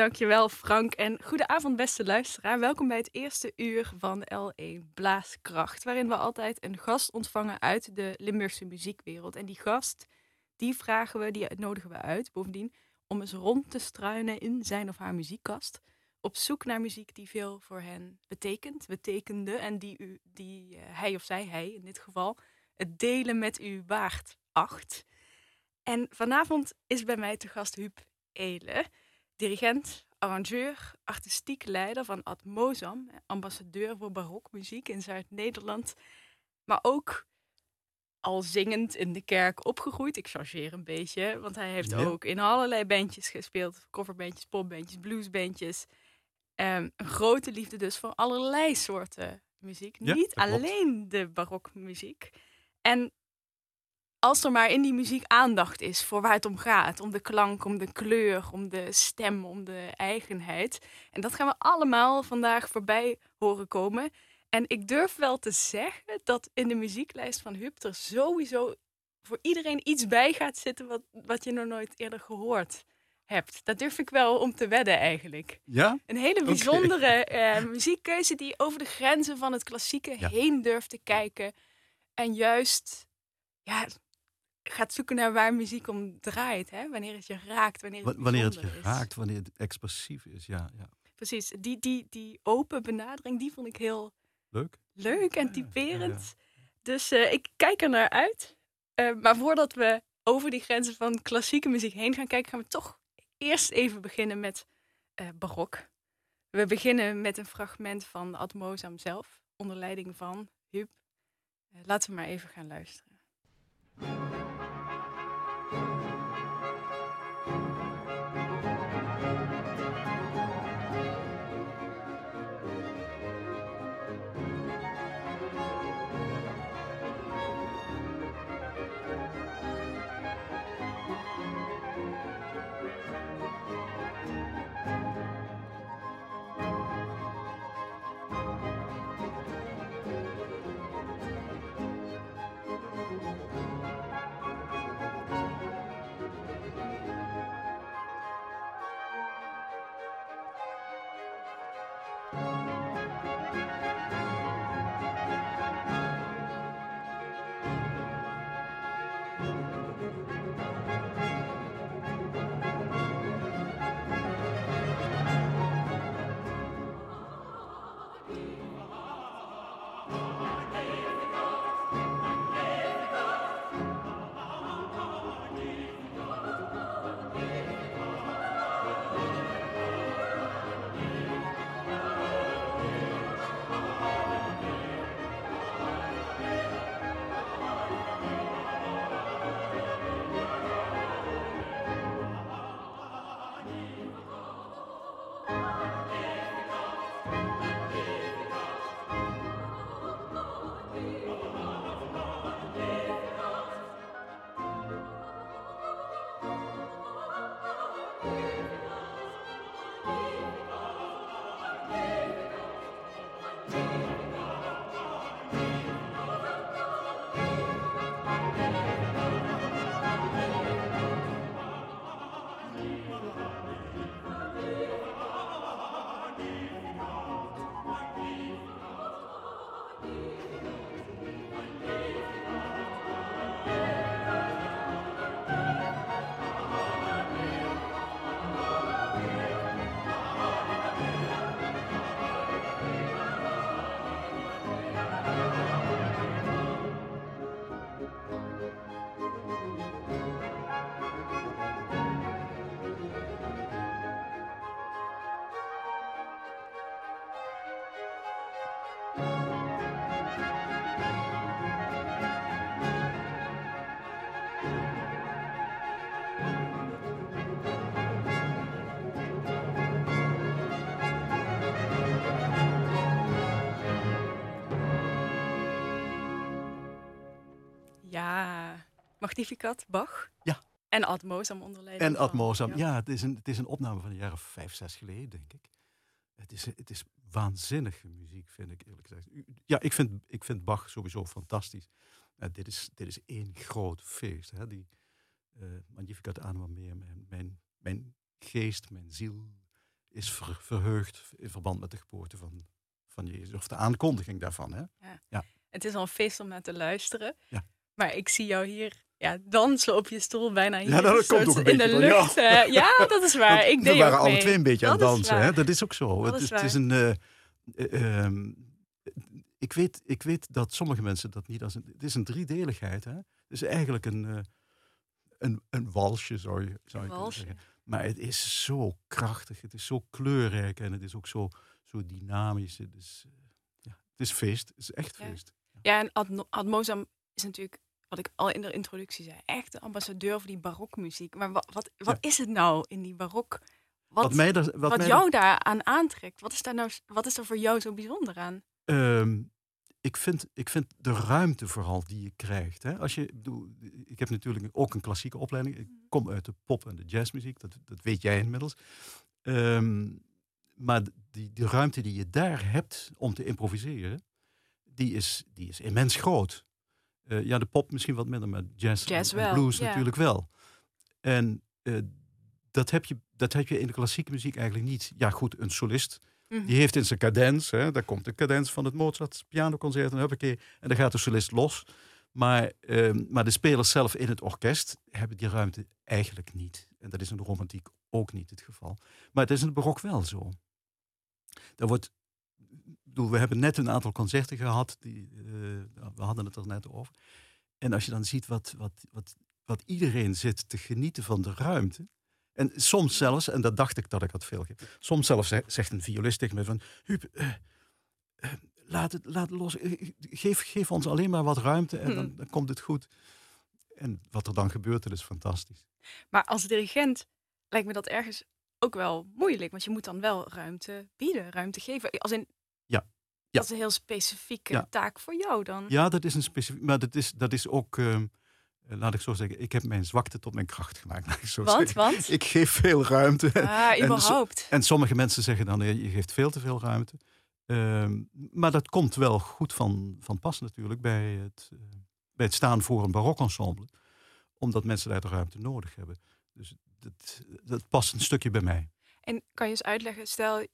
Dankjewel Frank en goedenavond beste luisteraar. Welkom bij het eerste uur van L1 Blaaskracht, waarin we altijd een gast ontvangen uit de Limburgse muziekwereld. En die gast, die vragen we, die nodigen we uit, bovendien, om eens rond te struinen in zijn of haar muziekkast. Op zoek naar muziek die veel voor hen betekent, betekende en die, u, die uh, hij of zij, hij in dit geval, het delen met u waard acht. En vanavond is bij mij te gast Huub Eelen dirigent, arrangeur, artistiek leider van Atmozam, ambassadeur voor barokmuziek in Zuid-Nederland, maar ook al zingend in de kerk opgegroeid. Ik chargeer een beetje, want hij heeft ook in allerlei bandjes gespeeld, coverbandjes, popbandjes, bluesbandjes. Um, een grote liefde dus voor allerlei soorten muziek, niet alleen de barokmuziek. En als er maar in die muziek aandacht is voor waar het om gaat. Om de klank, om de kleur, om de stem, om de eigenheid. En dat gaan we allemaal vandaag voorbij horen komen. En ik durf wel te zeggen dat in de muzieklijst van Huub er sowieso voor iedereen iets bij gaat zitten wat, wat je nog nooit eerder gehoord hebt. Dat durf ik wel om te wedden eigenlijk. Ja? Een hele bijzondere eh, muziekkeuze die over de grenzen van het klassieke heen durft te kijken. En juist ja, gaat zoeken naar waar muziek om draait. Hè? Wanneer het je raakt, wanneer het Wanneer het je raakt, wanneer het expressief is, ja. ja. Precies, die, die, die open benadering, die vond ik heel leuk, leuk en typerend. dus uh, ik kijk er naar uit. Uh, maar voordat we over die grenzen van klassieke muziek heen gaan kijken, gaan we toch eerst even beginnen met uh, barok. We beginnen met een fragment van Atmozam zelf, onder leiding van Huub. laten we maar even gaan luisteren. Ja, Magnificat, Bach. Ja. En Atmosam onderleiding. En Atmosam, ja. het, is een, het is een opname van jaar of vijf, zes geleden, denk ik. Het is, het is waanzinnige muziek, vind ik eerlijk gezegd. Ja, ik vind, ik vind Bach sowieso fantastisch. Uh, dit, is, dit is één groot feest. Hè? Die uh, Magnificat Anima meer, mijn, mijn, mijn geest, mijn ziel is ver- verheugd in verband met de geboorte van, van Jezus. Of de aankondiging daarvan. Hè? Het is al een feest om naar te luisteren. Ja. Maar ik zie jou hier ja, dansen op je stoel bijna hier. Ja, dat een komt ook een in de beetje jou. lucht. eh, ja, dat is waar. Ik deed we waren alle twee een beetje aan het Dat is dansen. Hè? Dat is ook zo. Dat het, is het is een. eh, eh, ehm, ik, weet, ik weet dat sommige mensen dat niet als een. Het is een driedeligheid. Hè? Het is eigenlijk een, eh, een, een walsje, zou je, zou je kunnen zeggen. Maar het is zo krachtig. Het is zo kleurrijk en het is ook zo, zo dynamisch. Het is, ja, het is feest. Het is echt Ja. feest. Ja, en Ad, Admozam is natuurlijk, wat ik al in de introductie zei, echt de ambassadeur voor die barokmuziek. Maar wat, wat, wat is het nou in die barok? Wat, Wat, mij, daar- wat, wat mij jou daaraan aantrekt? Wat is, daar nou, wat is er voor jou zo bijzonder aan? Ehm, ik, vind, ik vind de ruimte vooral die je krijgt. Hè? Als je, ik heb natuurlijk ook een klassieke opleiding. Ik kom uit de pop- en de jazzmuziek. Dat, dat weet jij inmiddels. Ehm, maar die, die ruimte die je daar hebt om te improviseren, die is, die is immens groot. Eh, ja, de pop misschien wat minder, maar jazz, Jazz en- blues ja. natuurlijk wel. En eh, dat, heb je, dat heb je in de klassieke muziek eigenlijk niet. Ja, goed, een solist Mhm. die heeft in zijn cadens, hè, daar komt de cadens van het Mozart pianoconcert en huppakee, en dan gaat de solist los. Maar, ehm, maar de spelers zelf in het orkest hebben die ruimte eigenlijk niet. En dat is in de romantiek ook niet het geval. Maar het is in het barok wel zo. Daar wordt, bedoel, we hebben net een aantal concerten gehad, die, eh, we hadden het er net over. En als je dan ziet wat, wat, wat, wat iedereen zit te genieten van de ruimte. En soms zelfs, en dat dacht ik dat ik had veel Soms zelfs ze- zegt een violist tegen me van... Huub, eh, eh, laat, het, laat los. Geef, geef ons alleen maar wat ruimte en dan, Hmm. dan komt het goed. En wat er dan gebeurt, dat is fantastisch. Maar als dirigent lijkt me dat ergens ook wel moeilijk. Want je moet dan wel ruimte bieden, ruimte geven. Als in. Dat is een heel specifieke Ja. taak voor jou dan. Ja, dat is een specifiek... Maar dat is, dat is ook... ehm, eh, laat ik zo zeggen, ik heb mijn zwakte tot mijn kracht gemaakt. Laat ik zo Want, zeggen. want? Ik geef veel ruimte. Ah, En überhaupt. En sommige mensen zeggen dan, je geeft veel te veel ruimte. Ehm, maar dat komt wel goed van, van pas natuurlijk bij het, eh, bij het staan voor een barokensemble. Omdat mensen daar de ruimte nodig hebben. Dus dat, dat past een stukje bij mij. En kan je eens uitleggen, stel,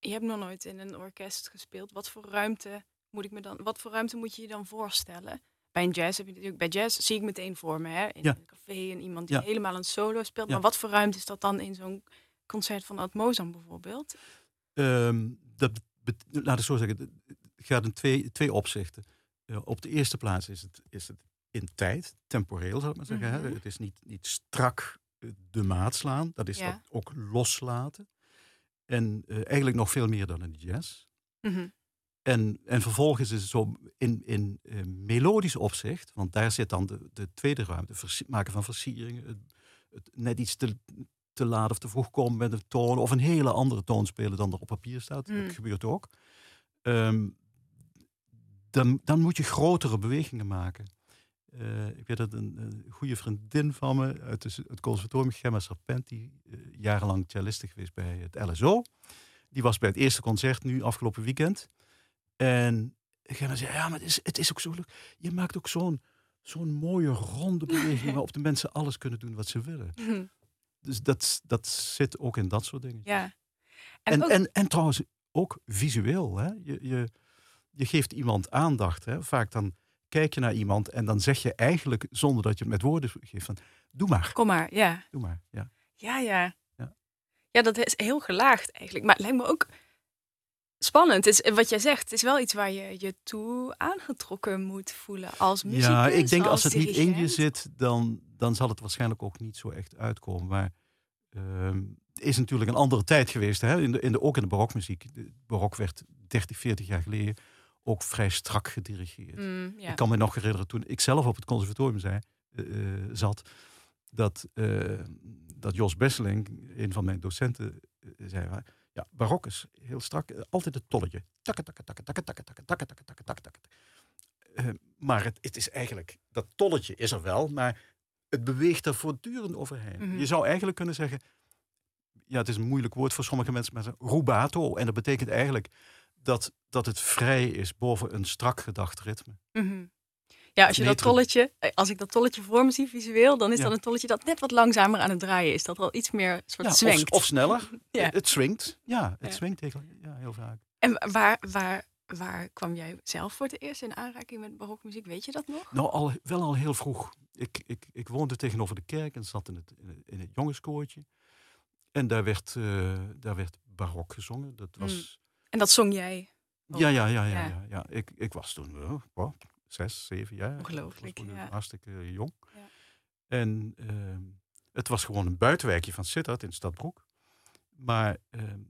je hebt nog nooit in een orkest gespeeld. Wat voor ruimte moet ik me dan, wat voor ruimte moet je je dan voorstellen? Bij een jazz heb je natuurlijk, bij jazz zie ik meteen voor me, hè? In Ja. een café en iemand die Ja. helemaal een solo speelt. Ja. Maar wat voor ruimte is dat dan in zo'n concert van Admozam bijvoorbeeld? Ehm, dat laat ik zo zeggen, het gaat in twee, twee opzichten. Eh, op de eerste plaats is het, is het in tijd, temporeel zou ik maar zeggen. hè. Mhm. Het is niet, niet strak eh, de maat slaan, dat is dat ook loslaten. En eh, eigenlijk nog veel meer dan in de jazz. Mhm. En, en vervolgens is het zo in, in eh, melodisch opzicht, want daar zit dan de, de tweede ruimte, versi- maken van versieringen, het, het net iets te, te laat of te vroeg komen met een toon, of een hele andere toon spelen dan er op papier staat. Mm. Dat gebeurt ook. Ehm, dan, dan moet je grotere bewegingen maken. Eh, ik weet dat een, een goede vriendin van me uit de- het conservatorium, Gemma Serpent, die eh, jarenlang celliste geweest bij het LSO. Die was bij het eerste concert nu afgelopen weekend. En Gemma zei, ja, maar het is, het is ook zo leuk. Je maakt ook zo'n zo'n mooie ronde beweging waarop de mensen alles kunnen doen wat ze willen. Mhm. Dus dat, dat zit ook in dat soort dingen. Ja. En, En, ook, en, en, trouwens ook visueel. Hè? Je, je, je geeft iemand aandacht. Hè? Vaak dan kijk je naar iemand en dan zeg je eigenlijk, zonder dat je het met woorden geeft, van doe maar, kom maar, ja. doe maar. Ja. Ja, ja. Ja. Ja, dat is heel gelaagd eigenlijk. Maar het lijkt me ook spannend. Het is, wat jij zegt, het is wel iets waar je je toe aangetrokken moet voelen als muzikus. ja, ik denk als het niet in je zit, dan, dan zal het waarschijnlijk ook niet zo echt uitkomen. Maar het is natuurlijk een andere tijd geweest. Hè? In de, in de, ook in de barokmuziek. De barok werd 30, 40 jaar geleden ook vrij strak gedirigeerd. Mm, ja. Ik kan me nog herinneren toen ik zelf op het conservatorium zei, eh, eh, zat, dat, eh, dat Jos Besseling, een van mijn docenten, eh, zei: Ja, barok is heel strak, eh, altijd het tolletje. Takke, takke, takke, takke, takke, takke, takke, takke, takke, takke, takke. Eh, maar het, het is eigenlijk, dat tolletje is er wel, maar het beweegt er voortdurend overheen. Mhm. Je zou eigenlijk kunnen zeggen, ja, het is een moeilijk woord voor sommige mensen, maar rubato. En dat betekent eigenlijk dat, dat het vrij is boven een strak gedacht ritme. Mhm. Ja, als je dat tolletje, eh, als ik dat tolletje voor me zie visueel, dan is Ja. dat een tolletje dat net wat langzamer aan het draaien is. Dat wel iets meer soort Ja, of, sneller. Ja. Het swingt, ja, het swingt heel, ja, heel vaak. En waar, waar, waar kwam jij zelf voor het eerst in aanraking met barokmuziek? Weet je dat nog? Nou, al, wel al heel vroeg. Ik, ik, ik woonde tegenover de kerk en zat in het, in het, in het jongenskoortje. En daar werd, eh, daar werd barok gezongen. Dat was... En dat zong jij? Oh, Ja, ja, ja, ja. ja. ja. Ik, ik was toen eh, wat, zes, zeven jaar. Ongelooflijk, ja. hartstikke jong. Ja. En ehm, het was gewoon een buitenwijkje van Sittard in Stadbroek. Maar ehm,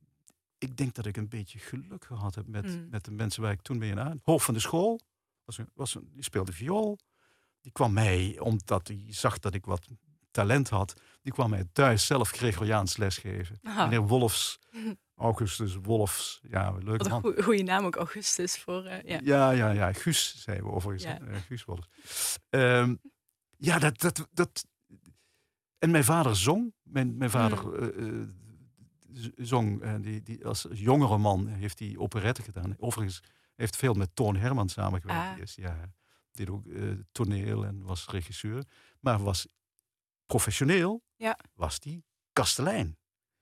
ik denk dat ik een beetje geluk gehad heb met, Mm. met de mensen waar ik toen mee aan. Hoofd van de school, was een, was een, die speelde viool. Die kwam mij, omdat hij zag dat ik wat talent had, die kwam mij thuis zelf Gregoriaans lesgeven. Aha. Meneer Wolfs, Augustus Wolfs, ja, leuk Wat een goede naam ook, Augustus. Voor, eh, ja. Ja, ja, ja. Guus, zeiden we overigens. Ja. eh, Guus Wolfs. Ehm, ja, dat, dat, dat... En mijn vader zong. Mijn, mijn vader Hmm. eh, zong. Die, die, als jongere man heeft hij operetten gedaan. Overigens heeft veel met Toon Herman samengewerkt. Ah. Die is, ja, deed ook toneel en was regisseur. Maar was professioneel, Ja. was die kastelein.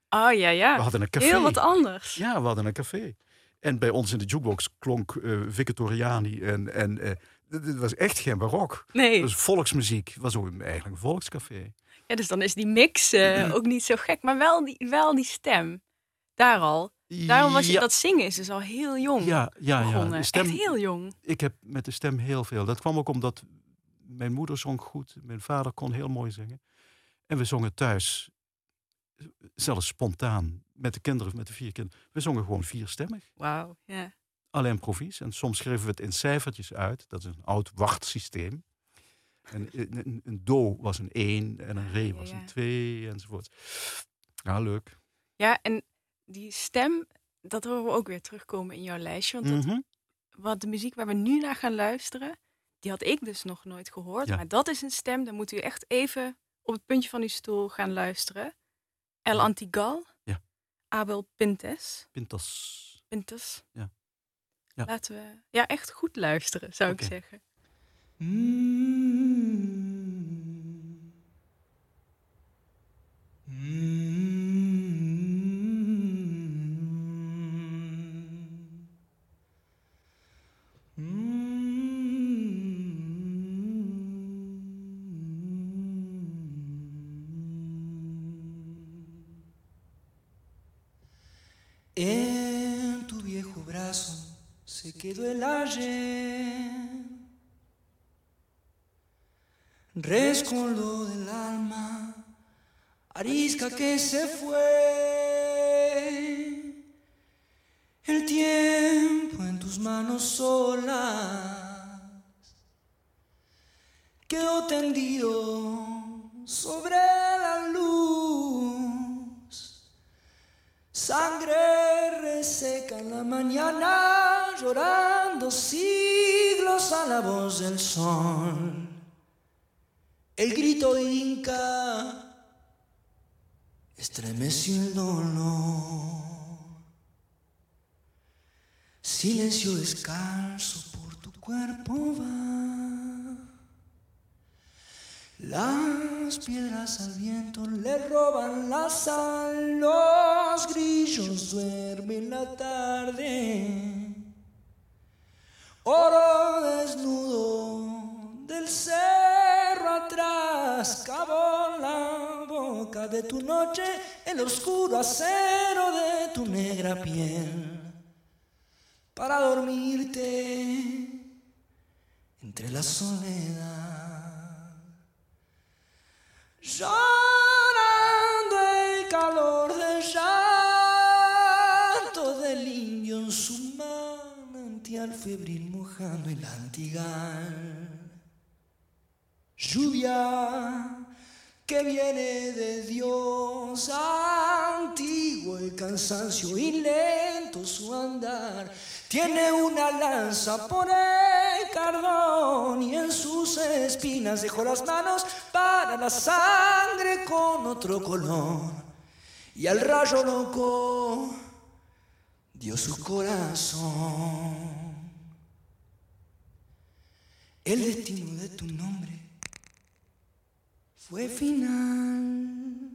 Oh ja, We ja. hadden een café. Heel wat anders. Ja, we hadden een café. En bij ons in de jukebox klonk eh Victoriani. En, en eh, dit dit was echt geen barok. Nee. Het was volksmuziek. Het was ook eigenlijk een volkscafé. Ja, dus dan is die mix eh, ook niet zo gek. Maar wel die, wel die stem. Daar al. Daarom was je, ja, dat zingen is dus al heel jong ja, ja, ja. begonnen. De stem, Echt heel jong. Ik heb met de stem heel veel. Dat kwam ook omdat mijn moeder zong goed. Mijn vader kon heel mooi zingen. En we zongen thuis, eh, zelfs spontaan, met de kinderen, met de vier kinderen. We zongen gewoon vierstemmig. Wauw, ja. Alleen provies. En soms schreven we het in cijfertjes uit. Dat is een oud wachtsysteem. En een, een, do was een 1 en een re was een 2 enzovoort. Ja, leuk. Ja, en die stem, dat horen we ook weer terugkomen in jouw lijstje. Want dat, Mhm. wat de muziek waar we nu naar gaan luisteren, die had ik dus nog nooit gehoord. Ja. Maar dat is een stem, dan moet u echt even op het puntje van uw stoel gaan luisteren. El. Antigal, Ja. Abel Pintes. Pintas. Pintes. Ja. Ja. Laten we ja, echt goed luisteren, zou ik zeggen. En el ayer, rescoldo del alma, arisca que se fue, el tiempo en tus manos solas quedó tendido sobre la luz. Sangre reseca en la mañana, llorando siglos a la voz del sol. El grito inca estremeció el dolor. Silencio descalzo por tu cuerpo va. Las piedras al viento le roban la sal, los grillos duermen la tarde. Oro desnudo del cerro atrás, cavó la boca de tu noche, el oscuro acero de tu negra piel, para dormirte entre la soledad. Llorando el calor del llanto del indio en su manantial febril el antigal. Lluvia que viene de Dios antiguo, el cansancio y lento su andar. Tiene una lanza por el cardón y en sus espinas dejó las manos para la sangre con otro color. Y al rayo loco dio su corazón. El destino de tu nombre fue final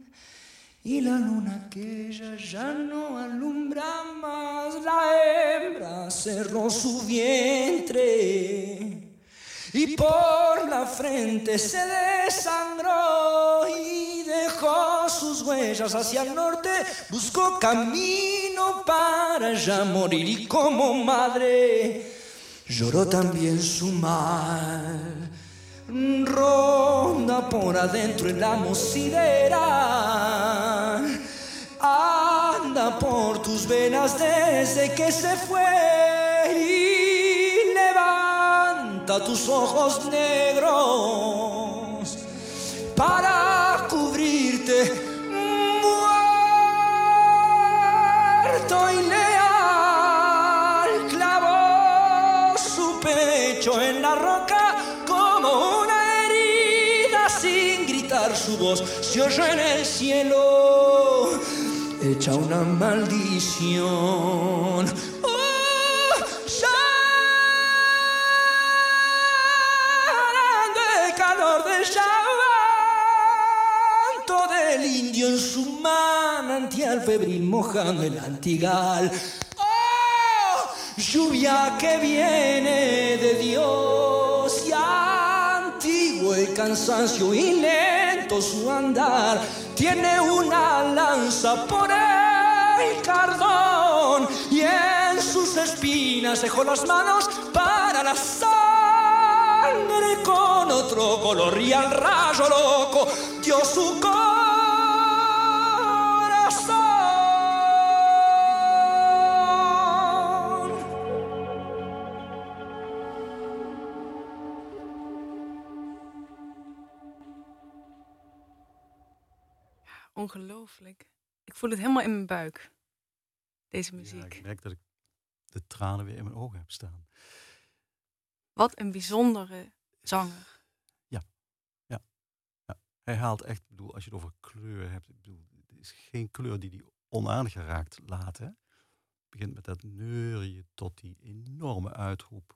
y la luna aquella ya no alumbra más. La hembra cerró su vientre y por la frente se desangró y dejó sus huellas hacia el norte, buscó camino para ya morir y como madre lloró también su mal. Ronda por adentro el amo sideral, anda por tus venas desde que se fue y levanta tus ojos negros para su voz se oyó en el cielo echa una maldición Oh, el calor del llanto del indio en su manantial febril mojando el antigal. ¡Oh! Lluvia que viene de Dios cansancio y lento su andar. Tiene una lanza por el cardón y en sus espinas dejó las manos para la sangre con otro color y al rayo loco dio su corazón. Ongelooflijk. Ik voel het helemaal in mijn buik. Deze Ja, muziek. ik merk dat ik de tranen weer in mijn ogen heb staan. Wat een bijzondere zanger. Hij haalt echt, ik bedoel, als je het over kleur hebt, ik bedoel, er is geen kleur die hij onaangeraakt laat. Hè? Het begint met dat neurien tot die enorme uitroep.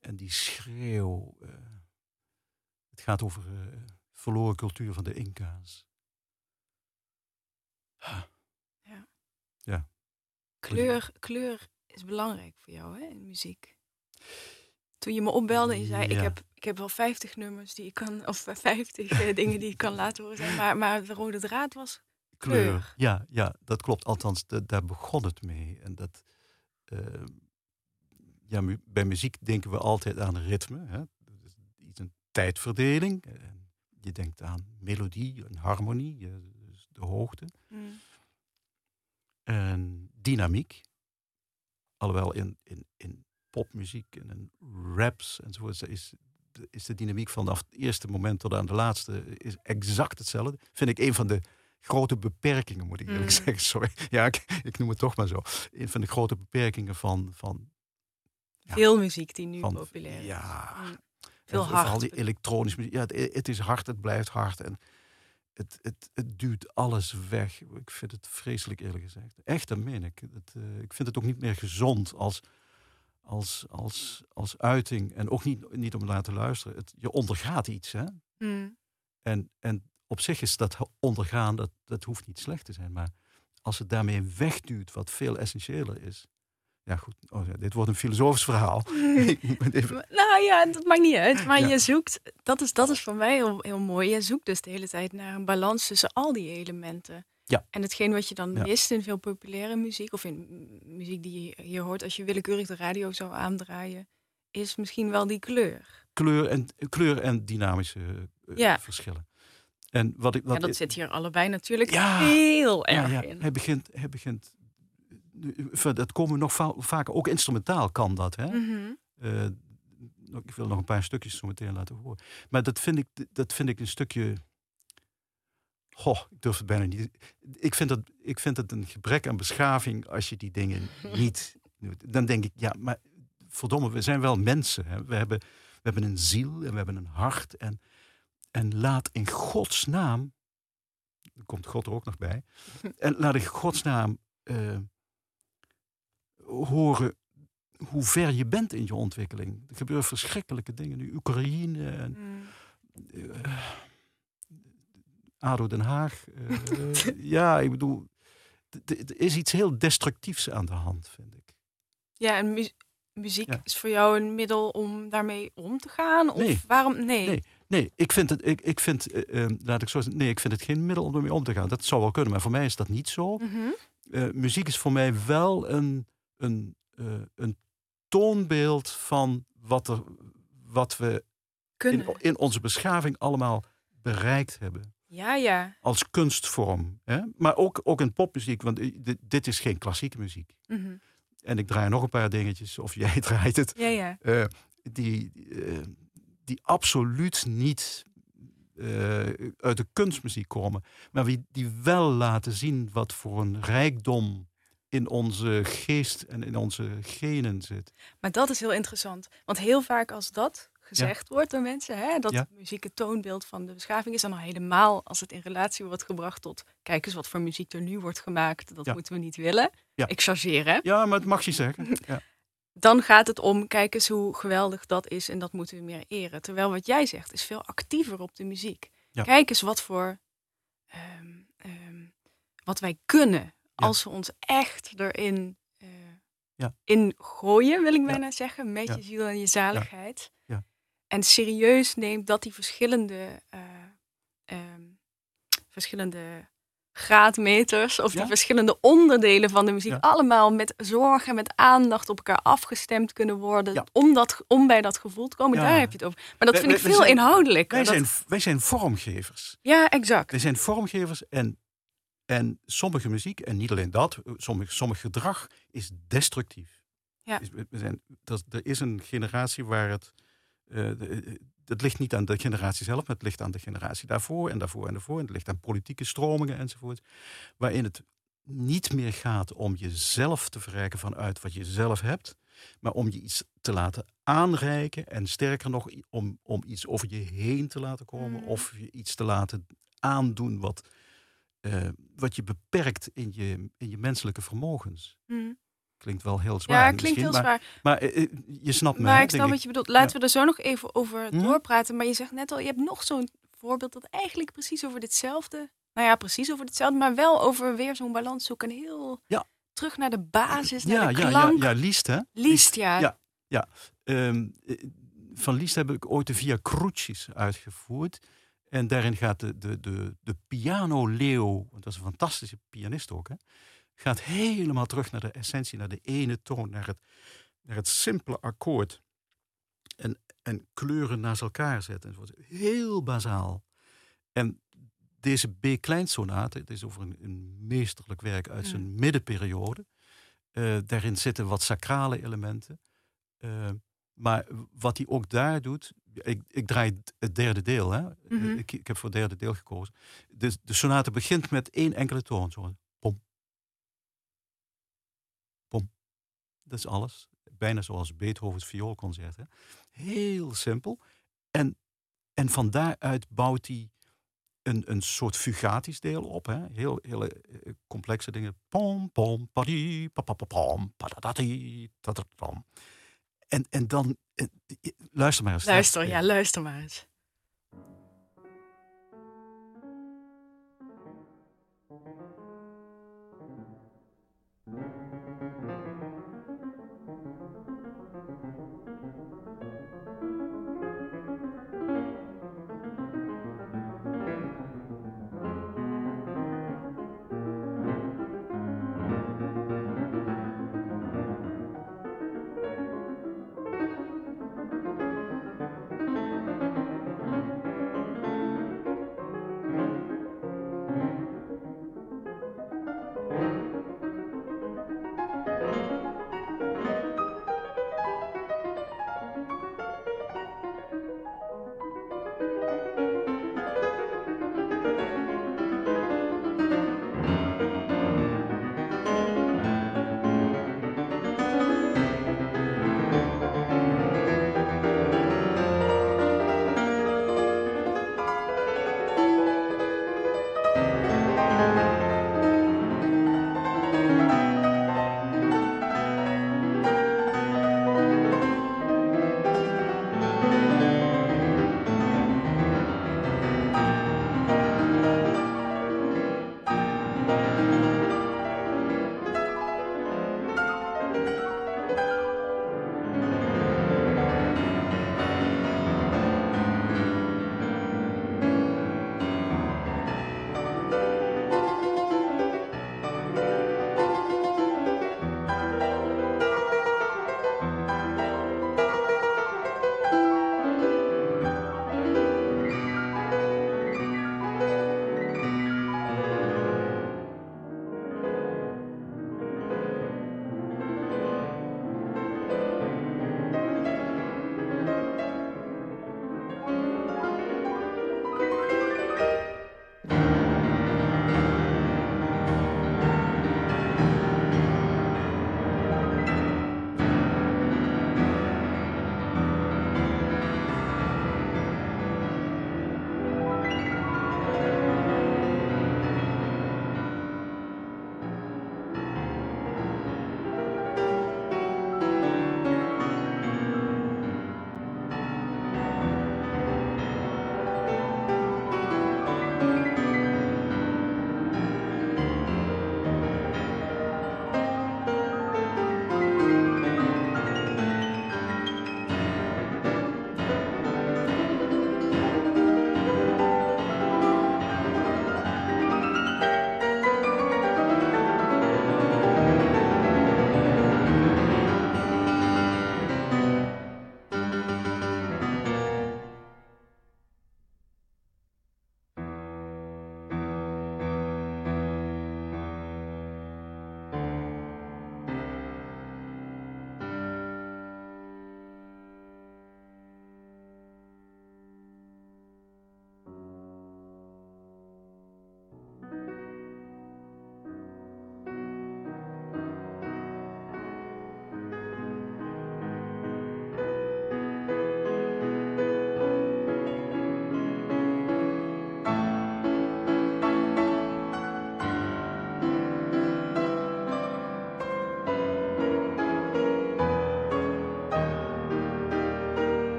En die schreeuw. eh, het gaat over eh, verloren cultuur van de Inca's. Kleur, kleur is belangrijk voor jou hè, in muziek. Toen je me opbelde en je zei, ik, Ja. heb, ik heb wel 50 nummers die ik kan, of 50 eh, dingen die ik kan laten horen. zijn, Maar, maar de rode draad was Kleur. Ja, ja, dat klopt. Althans, da- daar begon het mee. En dat, eh, ja, mu- bij muziek denken we altijd aan ritme. Hè? Dat is iets een tijdverdeling. En je denkt aan melodie en harmonie, de hoogte. mm, En dynamiek. Alhoewel in, in, in popmuziek en in raps enzovoort is, de- is de dynamiek vanaf het eerste moment tot aan de laatste is exact hetzelfde. Vind ik een van de grote beperkingen, moet ik eerlijk Mm. zeggen. Sorry. Ja, ik, ik noem het toch maar zo. Een van de grote beperkingen van. van, Ja. veel muziek die nu van populair is. Ja, Mm, Veel Vooral hard. die elektronische muziek. Ja, het, het is hard, het blijft hard. En het, het, het duwt alles weg. Ik vind het vreselijk eerlijk gezegd. Echt, dat meen ik. Het, eh, ik vind het ook niet meer gezond als, als, als, als uiting. En ook niet, niet om naar te luisteren. Het, je ondergaat iets. Hè? Mm, En, en op zich is dat ondergaan, dat, dat hoeft niet slecht te zijn. Maar als het daarmee wegduwt wat veel essentiëler is. Ja, goed. Oh, ja, dit wordt een filosofisch verhaal. Even- Nou ja, dat maakt niet uit. Maar Ja. je zoekt, dat is, dat is voor mij heel, heel mooi. Je zoekt dus de hele tijd naar een balans tussen al die elementen. Ja. En hetgeen wat je dan Ja. mist in veel populaire muziek, of in muziek die je hier hoort als je willekeurig de radio zou aandraaien, is misschien wel die kleur. kleur en, kleur en dynamische eh, Ja. verschillen. En wat ik, wat ja, dat ik- zit hier allebei natuurlijk heel erg ja, in. hij begint, hij begint, dat komen we nog va- vaker, ook instrumentaal kan dat. Hè? Mhm. Eh, ik wil nog een paar stukjes zo meteen laten horen. Maar dat vind ik, dat vind ik een stukje. Goh, ik durf het bijna niet. Ik vind, het, ik vind het een gebrek aan beschaving als je die dingen niet doet. Dan denk ik, ja, maar verdomme, we zijn wel mensen. Hè? We, hebben, we hebben een ziel en we hebben een hart. En, en laat in Gods naam, er komt God er ook nog bij, en laat in Gods naam eh, horen hoe ver je bent in je ontwikkeling. Er gebeuren verschrikkelijke dingen nu. Oekraïne en Mm. eh, ADO Den Haag. Eh, ja, ik bedoel, er is iets heel destructiefs aan de hand, vind ik. Ja, en mu- muziek Ja. is voor jou een middel om daarmee om te gaan? Of Nee. waarom? Nee. Nee. Nee, ik vind het, ik, ik vind, eh, laat ik zo zeggen, nee, ik vind het geen middel om ermee om te gaan. Dat zou wel kunnen, maar voor mij is dat niet zo. Mhm. Muziek is voor mij wel een, een, eh, een toonbeeld van wat, er, wat we in, in onze beschaving allemaal bereikt hebben. Ja, ja. Als kunstvorm. Hè? Maar ook, ook in popmuziek, want dit, dit is geen klassieke muziek. Mhm. En ik draai nog een paar dingetjes, of jij draait het, Ja, ja. eh, die, eh, die absoluut niet uit de kunstmuziek komen. Maar wie, die wel laten zien wat voor een rijkdom in onze geest en in onze genen zit. Maar dat is heel interessant. Want heel vaak als dat gezegd wordt door mensen, hè, dat Ja. muziek het toonbeeld van de beschaving is, dan al helemaal als het in relatie wordt gebracht tot, kijk eens wat voor muziek er nu wordt gemaakt, dat Ja. moeten we niet willen. Ja. Ik chargeer, hè. Ja, maar het mag je zeggen. Ja. Dan gaat het om, kijk eens hoe geweldig dat is en dat moeten we meer eren. Terwijl wat jij zegt is veel actiever op de muziek. Kijk eens wat voor, ehm, ehm, wat wij kunnen als we ons echt erin Ja. in gooien, wil ik bijna zeggen, met je ziel en je zaligheid. Ja. En serieus neemt dat die verschillende, eh, ehm, verschillende graadmeters of Ja. die verschillende onderdelen van de muziek Ja. allemaal met zorg en met aandacht op elkaar afgestemd kunnen worden Ja. om, dat, om bij dat gevoel te komen. Daar heb je het over. Maar dat Wij- vind ik wij- veel inhoudelijker. Wij, Dat- zijn, wij zijn vormgevers. Ja, exact. Wij zijn vormgevers en, en sommige muziek, en niet alleen dat, sommige, sommig gedrag is destructief. Ja. We- zijn, dat, er is een generatie waar het. eh, de- het ligt niet aan de generatie zelf, maar het ligt aan de generatie daarvoor en daarvoor en daarvoor. En het ligt aan politieke stromingen enzovoort. Waarin het niet meer gaat om jezelf te verrijken vanuit wat je zelf hebt, maar om je iets te laten aanreiken en sterker nog, om, om iets over je heen te laten komen Mm. of je iets te laten aandoen wat, eh, wat je beperkt in je, in je menselijke vermogens. Hm. Klinkt wel heel zwaar. Ja, klinkt heel maar, zwaar. Maar eh, eh, je snapt me. Maar hè, ik snap wat je bedoelt. Laten we er zo nog even over Mhm. doorpraten. Maar je zegt net al, je hebt nog zo'n voorbeeld dat eigenlijk precies over ditzelfde... Nou ja, precies over hetzelfde, maar wel over weer zo'n balans zoeken. Heel Ja. terug naar de basis, Ja, naar de ja, ja, klank. ja, Liest, hè? Liest, ja. Ja. Ehm, eh, van Liest heb ik ooit de Via Crucis uitgevoerd. En daarin gaat de, de, de, de piano Leo, want dat is een fantastische pianist ook, hè, gaat helemaal terug naar de essentie, naar de ene toon, naar het, naar het simpele akkoord. En, en kleuren naast elkaar zetten. enzovoort. Heel bazaal. En deze B-kleinsonate, het is over een, een meesterlijk werk uit zijn middenperiode. Eh, daarin zitten wat sacrale elementen. Eh, maar wat hij ook daar doet, ik, ik draai het derde deel, hè? Mhm. ik, ik heb voor het derde deel gekozen. Dus de sonate begint met één enkele toon, zo pom, pom. Dat is alles. Bijna zoals Beethovens vioolconcert. Hè? Heel simpel. En, en van daaruit bouwt hij een, een soort fugatisch deel op. Hè? Heel, hele eh, complexe dingen. Pom, pom, padi, papapapam, padadati, tatatam. En, en dan, eh, luister maar eens. Luister, ja, luister maar eens.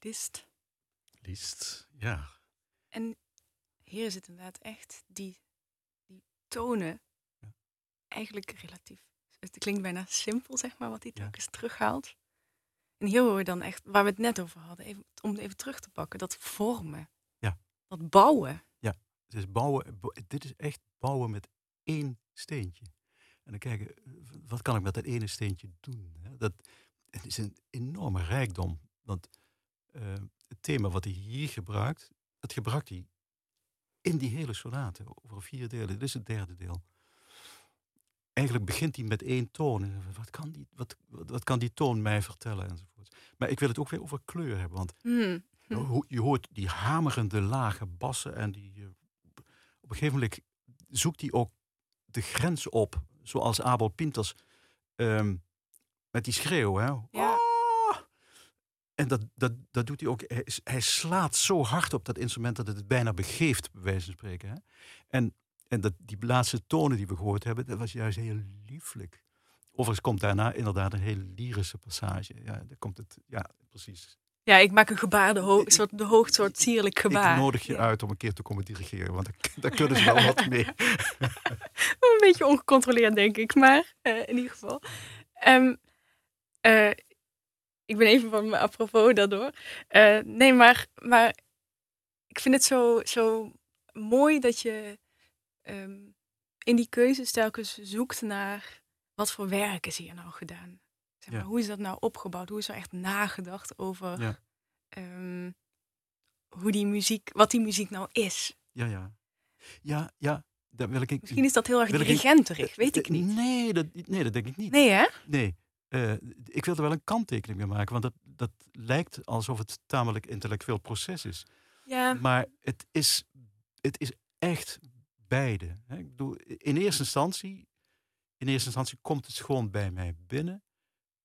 List. Liest, ja. En hier is het inderdaad echt die, die tonen. Ja. Eigenlijk relatief. Het klinkt bijna simpel, zeg maar, wat hij Ja. telkens terughaalt. En hier hoor je dan echt, waar we het net over hadden, even, om het even terug te pakken, dat vormen. Ja. Dat bouwen. Het is bouwen, bo- dit is echt bouwen met één steentje. En dan kijken, wat kan ik met dat ene steentje doen? Dat, het is een enorme rijkdom. Want eh, het thema wat hij hier gebruikt, dat gebruikt hij in die hele sonate over vier delen. Dit is het derde deel. Eigenlijk begint hij met één toon. En Wat kan die, wat, wat, kan die toon mij vertellen? Enzovoort. Maar ik wil het ook weer over kleur hebben. Want Hmm. je ho- Je hoort die hamerende lage bassen en die, eh, op een gegeven moment zoekt hij ook de grens op, zoals Abel Pinters ehm, met die schreeuw. Hè? Ja. En dat, dat, dat doet hij ook. Hij, slaat zo hard op dat instrument dat het het bijna begeeft, bij wijze van spreken. Hè? En, en dat, die laatste tonen die we gehoord hebben, dat was juist heel lieflijk. Overigens komt daarna inderdaad een hele lyrische passage. Ja, daar komt het, ja, precies. Ja, ik maak een gebaar, de, ho soort, de hoogst soort sierlijk gebaar. Ik nodig je Ja. uit om een keer te komen dirigeren, want daar, kunnen ze wel wat mee. Een beetje ongecontroleerd, denk ik. Maar eh, in ieder geval. Eh, ik ben even van me apropos daardoor. Eh, nee, maar, maar ik vind het zo, zo mooi dat je ehm, in die keuzes telkens zoekt naar wat voor werk is hier nou gedaan. Zeg maar, Ja. Hoe is dat nou opgebouwd? Hoe is er echt nagedacht over Ja. ehm, hoe die muziek, wat die muziek nou is? Ja, ja. Ja, ja, daar wil ik... Misschien is dat heel erg dirigenterig, weet ik Eh, niet. Nee, dat, nee, dat denk ik niet. Nee, hè? Nee. Eh, ik wil er wel een kanttekening mee maken, want dat, dat lijkt alsof het tamelijk intellectueel proces is. Ja. Maar het is, het is echt beide. Hè. Ik bedoel, in eerste instantie, in eerste instantie komt het gewoon bij mij binnen.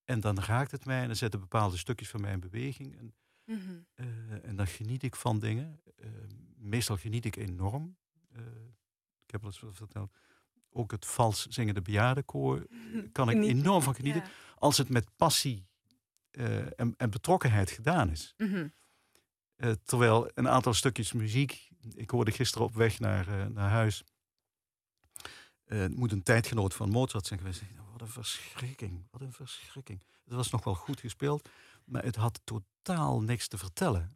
En dan raakt het mij en dan zetten bepaalde stukjes van mij in beweging. En, Mhm. eh, en dan geniet ik van dingen. Eh, meestal geniet ik enorm. Ik heb wel eens verteld. Ook het vals zingende bejaardenkoor kan ik enorm van genieten. Ja. Als het met passie eh, en, en betrokkenheid gedaan is. Mhm. Eh, terwijl een aantal stukjes muziek. Ik hoorde gisteren op weg naar, eh, naar huis. moet een tijdgenoot van Mozart zijn geweest. Wat een verschrikking. Wat een verschrikking. Het was nog wel goed gespeeld. Maar het had totaal niks te vertellen.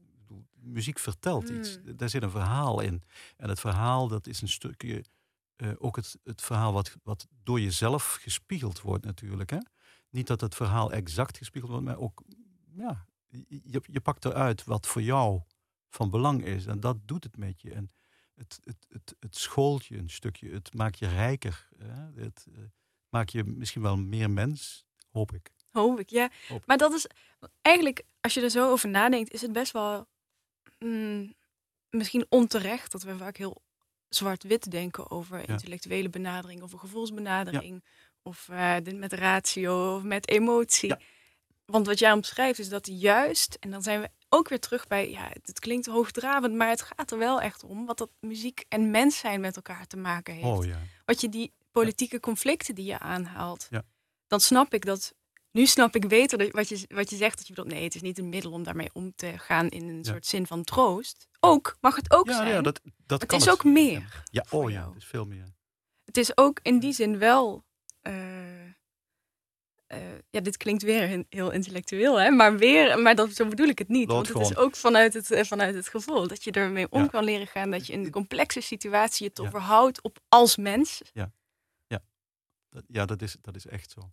Muziek vertelt iets. Mm. Daar zit een verhaal in. En het verhaal, dat is een stukje. Eh, ook het, het verhaal wat, wat door jezelf gespiegeld wordt, natuurlijk. Hè? Niet dat het verhaal exact gespiegeld wordt, maar ook. Ja, je, je pakt eruit wat voor jou van belang is. En dat doet het met je. En het, het, het, het schoolt je een stukje. Het maakt je rijker. Hè? Het eh, maakt je misschien wel meer mens, hoop ik. Hoop ik, ja. Hoop ik. Maar dat is eigenlijk, als je er zo over nadenkt, is het best wel mm, misschien onterecht dat we vaak heel zwart-wit denken over intellectuele benadering of een gevoelsbenadering. Of dit met ratio of met emotie. Ja. Want wat jij omschrijft is dat juist, en dan zijn we ook weer terug bij, ja, het klinkt hoogdravend, maar het gaat er wel echt om wat dat muziek en mens zijn met elkaar te maken heeft. Oh ja. Wat je die politieke conflicten die je aanhaalt, Ja. dan snap ik dat. Nu snap ik beter wat, je, wat je zegt. Dat je bedoelt, nee, het is niet een middel om daarmee om te gaan in een Ja. soort zin van troost. Ook, mag het ook Ja, zijn. ja, dat, dat het kan is ook meer. Ja, voor oh ja, het is veel meer. Het is ook in die zin wel. eh, eh, ja, dit klinkt weer heel- intellectueel, hè? Maar weer, maar dat, zo bedoel ik het niet. Lood want het is ook vanuit het, eh, vanuit het gevoel dat je ermee om Ja. kan leren gaan. Dat je in een complexe situatie je Ja. overhoudt op als mens. Dat, ja, dat is, dat is echt zo.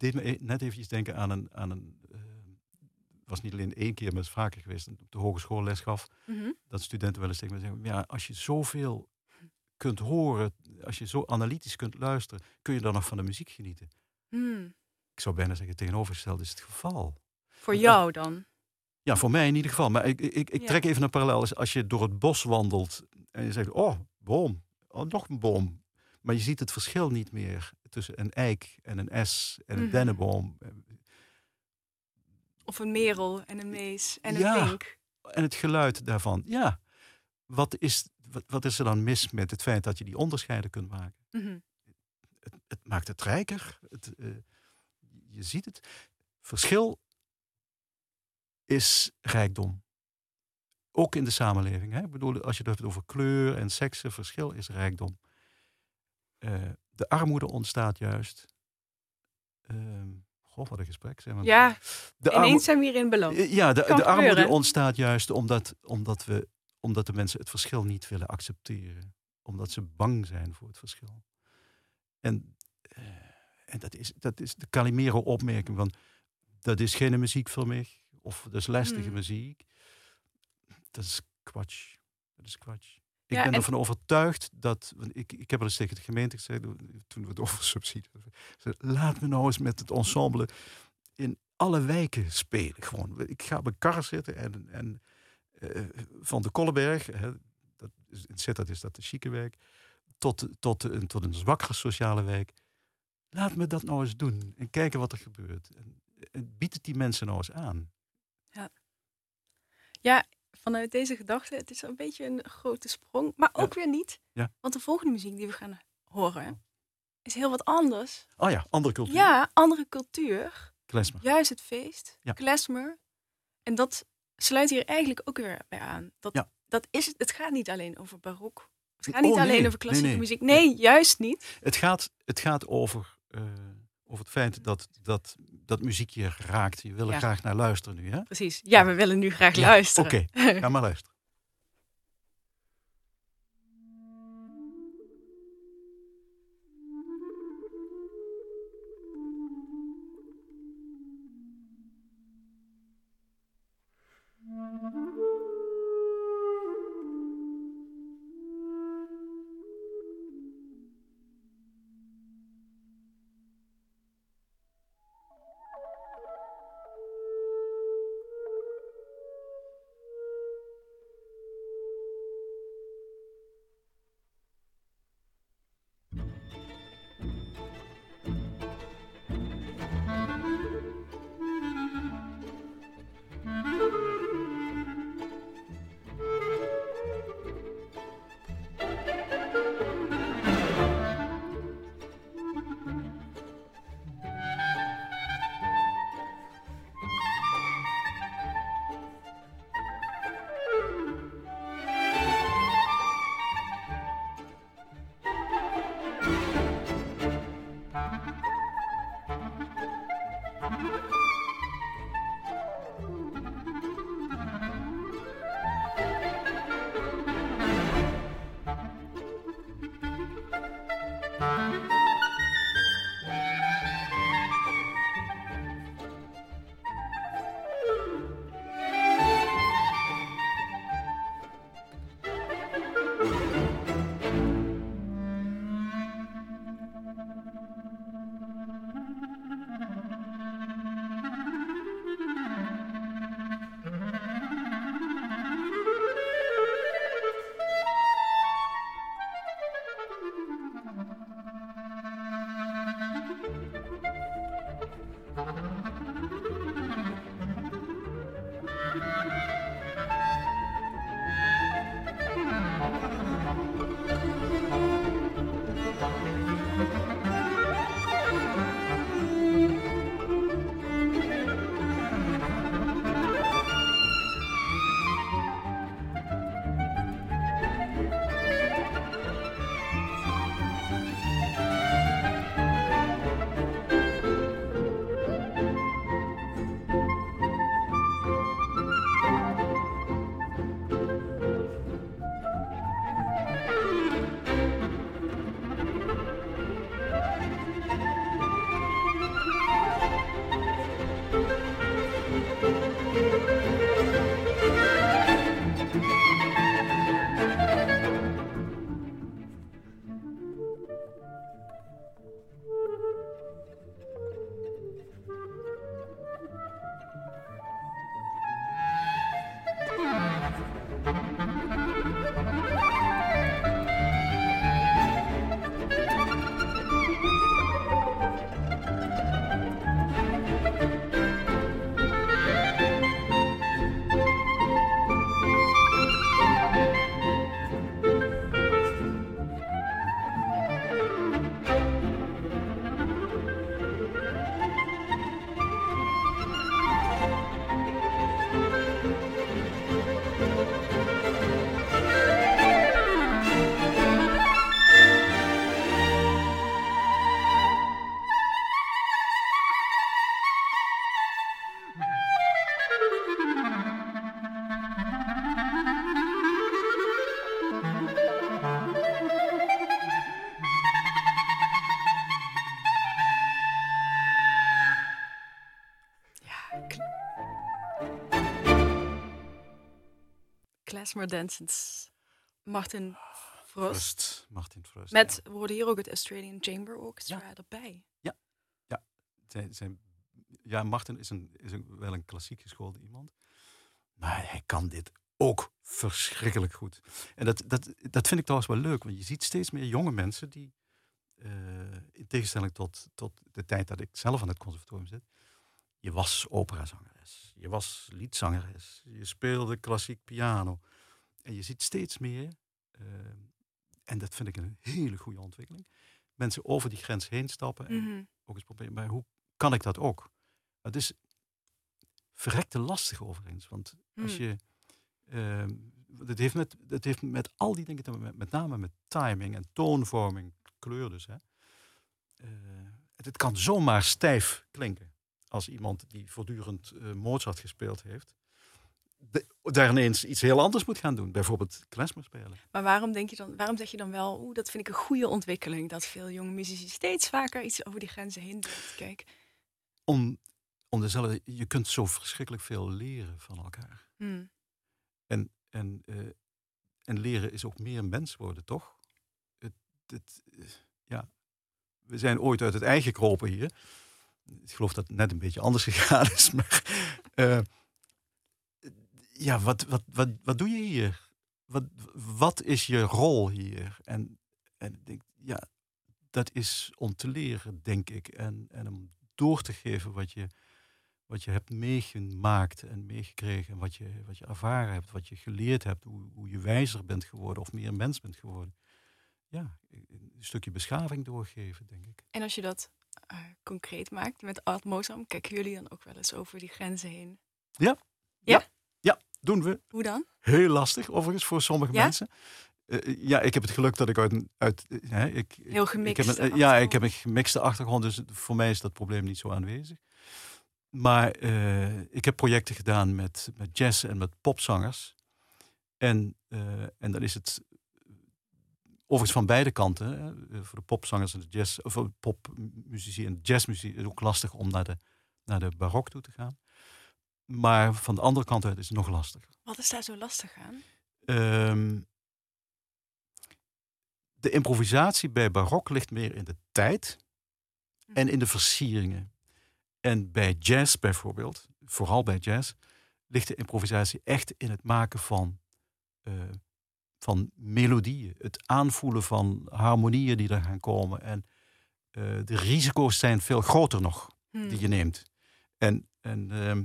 Deed me e- net eventjes denken aan een... Aan een eh, was niet alleen één keer, maar het is vaker geweest. Op de hogeschool les gaf. Mhm. Dat studenten wel eens tegen me zeggen... Ja, als je zoveel kunt horen, als je zo analytisch kunt luisteren... kun je dan nog van de muziek genieten. Hmm. Ik zou bijna zeggen, tegenovergesteld is het geval. Voor jou dan. Ja, voor mij in ieder geval. Maar ik, ik, ik Ja. trek even een parallel. Als- Als je door het bos wandelt en je zegt, oh, boom, oh, nog een boom. Maar je ziet het verschil niet meer tussen een eik en een es en een Mhm. dennenboom. Of een merel en een mees en een Ja. vink. En het geluid daarvan. Ja, wat is, wat, wat is er dan mis met het feit dat je die onderscheiden kunt maken? Mhm. Het, het maakt het rijker. Het, eh, je ziet het. Verschil is rijkdom. Ook in de samenleving. Hè? Ik bedoel, als je het hebt over kleur en seksen, verschil is rijkdom. Eh, de armoede ontstaat juist. Ehm goh, wat een gesprek. Zeg maar. Ja, de ineens zijn we hierin beland. Ja, de, armoede gebeuren. ontstaat juist omdat, omdat, we, omdat de mensen het verschil niet willen accepteren. Omdat ze bang zijn voor het verschil. En, eh, en dat, is, dat is de Calimero-opmerking van... dat is geen muziek voor mij. Of dat is lastige Hmm. muziek. Dat is kwatsch. Dat is kwatsch. Ik Ja, ben en- ervan overtuigd dat... want Ik, ik heb wel eens tegen de gemeente gezegd... toen we het over subsidie zei, Laat me nou eens met het ensemble in alle wijken spelen. Gewoon. Ik ga op een kar zitten en, en eh, van de Kolleberg, hè, dat is, in Sittard is dat de chique wijk, tot, tot, een, tot een zwakkere sociale wijk. Laat me dat nou eens doen en kijken wat er gebeurt. En, en bied het die mensen nou eens aan. Ja, vanuit deze gedachte, het is een beetje een grote sprong, maar ook weer niet. Ja. Want de volgende muziek die we gaan horen is heel wat anders. Oh ja, andere cultuur. Ja, andere cultuur. Klezmer. Juist het feest, Ja. klezmer. En dat sluit hier eigenlijk ook weer bij aan. Dat, Ja. dat is het. Het gaat niet alleen over barok. Het gaat Oh, niet alleen over klassieke Nee, nee. muziek. Nee, juist niet. Het gaat, het gaat over, eh, over het feit dat, dat, dat muziek je raakt. Je wil er Ja. graag naar luisteren nu. Hè? Precies. Ja, we willen nu graag Ja, luisteren. Oké, ga maar luisteren. Klezmer Dansens. Martin Frost. Frust, Martin. Met, we hoorden hier ook het Australian Chamber Orchestra erbij. ja. Zijn, zijn, ja, Martin is, een, is een, wel een klassiek geschoolde iemand. Maar hij kan dit ook verschrikkelijk goed. En dat, dat, dat vind ik trouwens wel leuk, want je ziet steeds meer jonge mensen die, eh, in tegenstelling tot, tot de tijd dat ik zelf aan het conservatorium zit, je was operazangeres, je was liedzangeres, je speelde klassiek piano. En je ziet steeds meer, eh, en dat vind ik een hele goede ontwikkeling, mensen over die grens heen stappen en Mhm. ook eens proberen, maar hoe kan ik dat ook? Het is verrekte lastig overigens, want als Hmm. je, ehm het, heeft met, het heeft met al die dingen te maken, met, met name met timing en toonvorming, kleur dus. Hè. Eh, het, het kan zomaar stijf klinken als iemand die voortdurend eh, Mozart gespeeld heeft. De, daar ineens iets heel anders moet gaan doen. Bijvoorbeeld klezmer spelen. Maar waarom, denk je dan, waarom zeg je dan wel, oeh, dat vind ik een goede ontwikkeling, dat veel jonge muzici steeds vaker iets over die grenzen heen doen? Kijk, Om, om dezelfde, je kunt zo verschrikkelijk veel leren van elkaar. hmm. En, en, eh, en leren is ook meer mens worden, toch? Het, het, ja. We zijn ooit uit het ei gekropen hier. Ik geloof dat het net een beetje anders gegaan is. Maar eh, ja, wat, wat, wat, wat doe je hier? Wat, wat is je rol hier? En, en ik denk, ja, dat is om te leren, denk ik. En, en om door te geven wat je, wat je hebt meegemaakt en meegekregen. En wat je, wat je ervaren hebt, wat je geleerd hebt. Hoe, hoe je wijzer bent geworden of meer mens bent geworden. Ja, een stukje beschaving doorgeven, denk ik. En als je dat eh, concreet maakt met Art Mozam, kijken jullie dan ook wel eens over die grenzen heen? Doen we Hoe dan? heel lastig, overigens, voor sommige Ja? mensen. Eh, ja, ik heb het geluk dat ik uit... een- uit eh, hè, ik, ik- Heel ik gemixte heb een, eh, Ja, ik heb een gemixte achtergrond, dus voor mij is dat probleem niet zo aanwezig. Maar ik heb projecten gedaan met, met jazz en met popzangers. En, en dan is het overigens van beide kanten. Hè, voor de popzangers en de jazz, of popmuzici en jazzmuziek is het ook lastig om naar de, naar de barok toe te gaan. Maar van de andere kant uit is het nog lastiger. Wat is daar zo lastig aan? Ehm, de improvisatie bij barok ligt meer in de tijd en in de versieringen. En bij jazz bijvoorbeeld, vooral bij jazz, ligt de improvisatie echt in het maken van, eh, van melodieën. Het aanvoelen van harmonieën die er gaan komen. En eh, de risico's zijn veel groter nog Hmm. die je neemt. En, en ehm,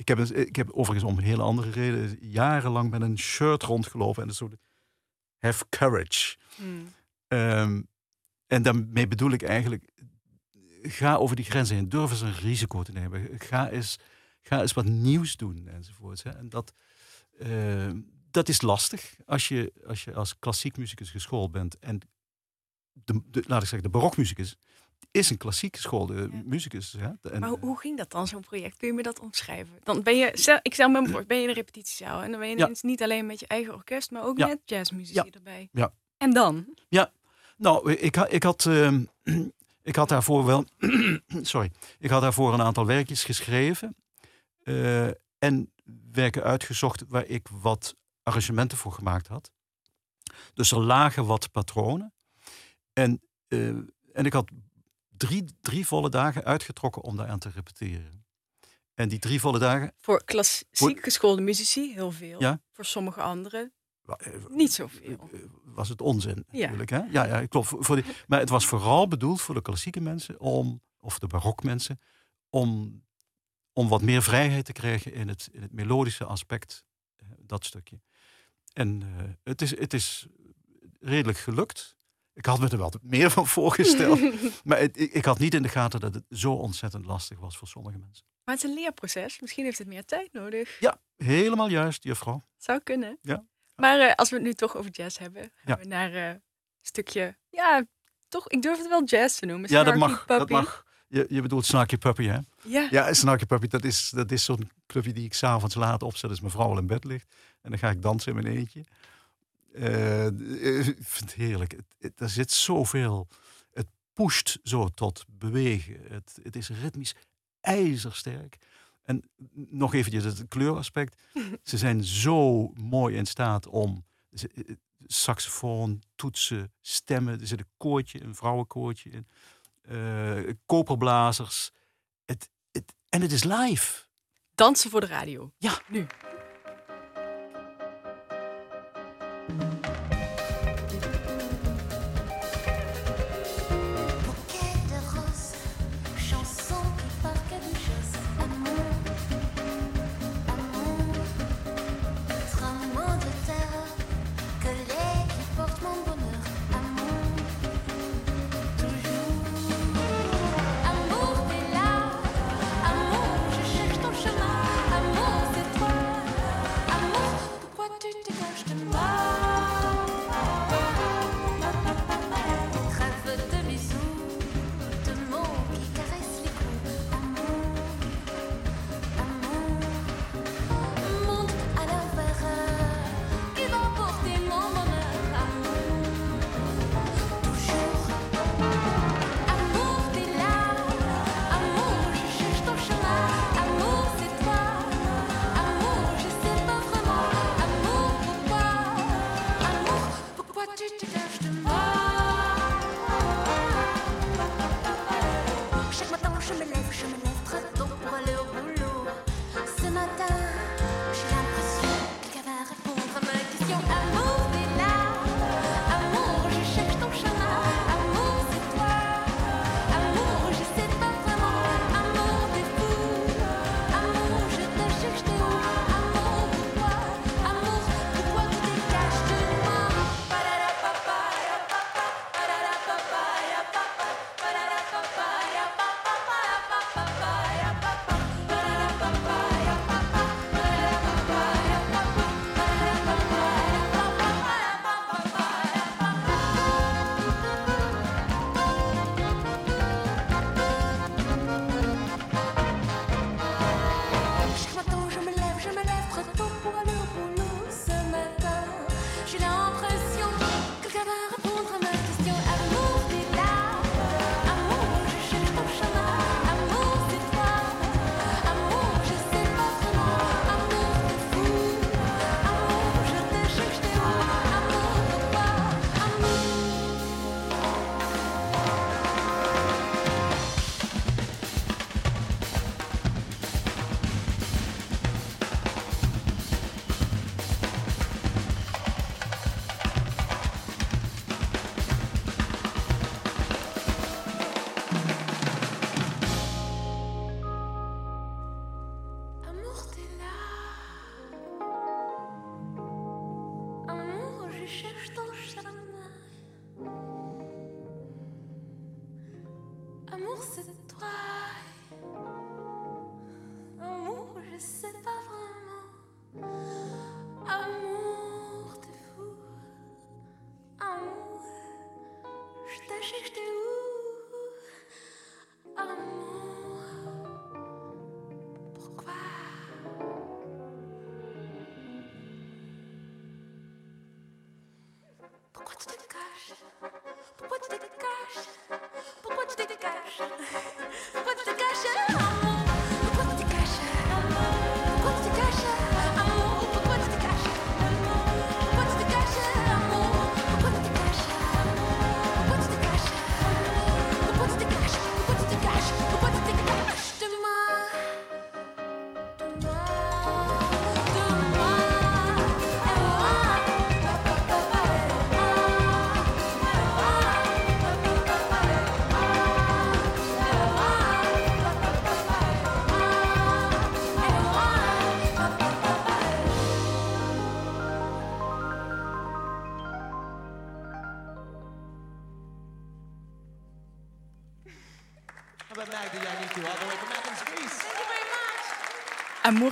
ik, heb ik heb overigens om een hele andere reden jarenlang met een shirt rondgelopen en een soort have courage. Hmm. Ehm, en daarmee bedoel ik eigenlijk, ga over die grenzen heen, durf eens een risico te nemen. Ga eens, ga eens wat nieuws doen enzovoort. Hè. En dat, ehm, dat is lastig als je, als je als klassiek muzikus geschoold bent. En de, de, laat ik zeggen, de barokmuzikus is een klassiek geschoolde Ja. muzikus. Hè. En, Maar hoe, hoe ging dat dan, zo'n project? Kun je me dat omschrijven? Dan ben je, stel, ik stel me voor, ben je in een repetitiezaal en dan ben je Ja. ineens niet alleen met je eigen orkest, maar ook Ja. met jazzmuzici Ja. erbij. Ja. En dan? Nou, ik, ik, had, ehm, ik had daarvoor wel. sorry. Ik had daarvoor een aantal werkjes geschreven. eh, en werken uitgezocht waar ik wat arrangementen voor gemaakt had. Dus er lagen wat patronen. En, eh, en ik had drie, drie volle dagen uitgetrokken om daaraan te repeteren. En die drie volle dagen. Voor klassiek geschoolde muzici heel veel. Ja. Voor sommige anderen eh, niet zoveel. eh, was het onzin Ja. natuurlijk. Hè? Ja, ja, klopt. Voor die, maar het was vooral bedoeld voor de klassieke mensen, om, of de barokmensen, om, om wat meer vrijheid te krijgen in het, in het melodische aspect, eh, dat stukje. En eh, het, is, het is redelijk gelukt. Ik had me er wel meer van voorgesteld. maar het- ik, ik had niet in de gaten dat het zo ontzettend lastig was voor sommige mensen. Maar het is een leerproces. Misschien heeft het meer tijd nodig. Ja, helemaal juist, juffrouw. Zou kunnen. Ja. Maar eh, als we het nu toch over jazz hebben, gaan we naar eh, een stukje, ja, toch, ik durf het wel jazz te noemen. Ja, dat mag. Dat mag. Je, je bedoelt Snarky Puppy, hè? Ja. Ja, Snarky Puppy, dat is, dat is zo'n clubje die ik s'avonds laat opzet als mijn vrouw al in bed ligt. En dan ga ik dansen in mijn eentje. Eh, ik vind het heerlijk. Het, het- er zit zoveel. Het pusht zo tot bewegen. Het, het is ritmisch ijzersterk. En nog eventjes het kleuraspect. Ze zijn zo mooi in staat om ze- eh, saxofoon, toetsen, stemmen. Er zit een koortje, een vrouwenkoortje in. eh, koperblazers. Het, het, en het is live. Dansen voor de radio. Ja. Nu. thank you Amour, c'est toi. Amour, je sais pas vraiment. Amour, t'es fou. Amour, je te cherche, t'es où? Amour. Pourquoi? Pourquoi tu te caches? Pourquoi tu te caches? Quantos te caixa? Quantos de caixa?